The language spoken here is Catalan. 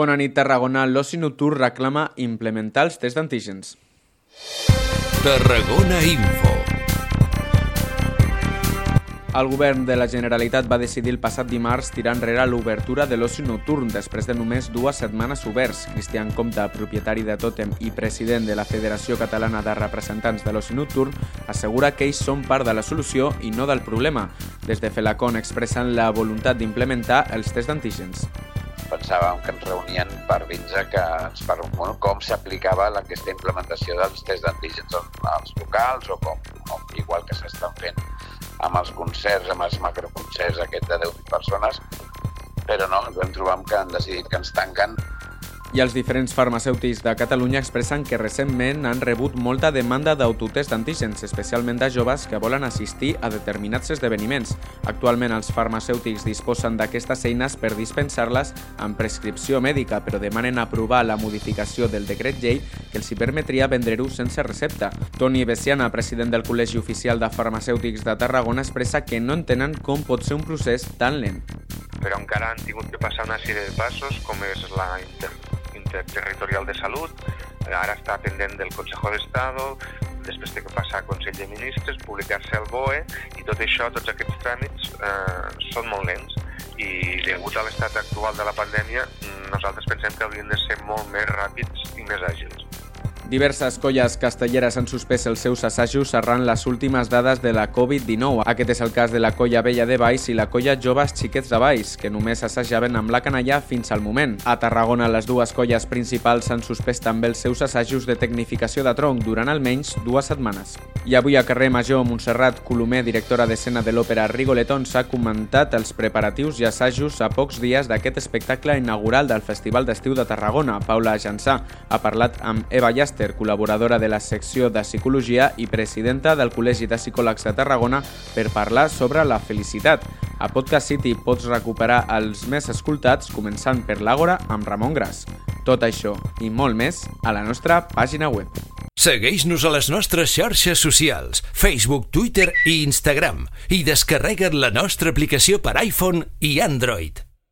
Bona nit, Tarragona. L'oci nocturn reclama implementar els tests d'antígens. Tarragona Info. El govern de la Generalitat va decidir el passat dimarts tirar enrere l'obertura de l'oci nocturn després de només dues setmanes oberts. Cristian Comte, propietari de Totem i president de la Federació Catalana de Representants de l'Oci Nocturn, assegura que ells són part de la solució i no del problema. Des de Felacon expressen la voluntat d'implementar els tests d'antígens pensàvem que ens reunien per vindre que ens per bueno, com s'aplicava aquesta implementació dels tests d'antígens als locals o com, com igual que s'estan fent amb els concerts, amb els macroconcerts aquest de 10 persones, però no, ens vam trobar que han decidit que ens tanquen i els diferents farmacèutics de Catalunya expressen que recentment han rebut molta demanda d'autotest d'antígens, especialment de joves que volen assistir a determinats esdeveniments. Actualment els farmacèutics disposen d'aquestes eines per dispensar-les amb prescripció mèdica, però demanen aprovar la modificació del decret llei que els hi permetria vendre-ho sense recepta. Toni Bessiana, president del Col·legi Oficial de Farmacèutics de Tarragona, expressa que no entenen com pot ser un procés tan lent. Però encara han tingut que passar una sèrie de passos, com és la Territorial de Salut, ara està pendent del Consejo d'Estado, després té que passar a Consell de Ministres, publicar-se al BOE, i tot això, tots aquests tràmits, eh, són molt lents. I degut a l'estat actual de la pandèmia, nosaltres pensem que haurien de ser molt més ràpids i més àgils. Diverses colles castelleres han suspès els seus assajos arran les últimes dades de la Covid-19. Aquest és el cas de la colla Vella de Baix i la colla Joves Xiquets de Baix, que només assajaven amb la canalla fins al moment. A Tarragona, les dues colles principals han suspès també els seus assajos de tecnificació de tronc durant almenys dues setmanes. I avui a carrer Major, Montserrat Colomer, directora d'escena de l'òpera Rigoletón, s'ha comentat els preparatius i assajos a pocs dies d'aquest espectacle inaugural del Festival d'Estiu de Tarragona. Paula Jansà ha parlat amb Eva Llàster Màster, col·laboradora de la secció de Psicologia i presidenta del Col·legi de Psicòlegs de Tarragona per parlar sobre la felicitat. A Podcast City pots recuperar els més escoltats començant per l'Àgora amb Ramon Gras. Tot això i molt més a la nostra pàgina web. Segueix-nos a les nostres xarxes socials, Facebook, Twitter i Instagram i descarrega't la nostra aplicació per iPhone i Android.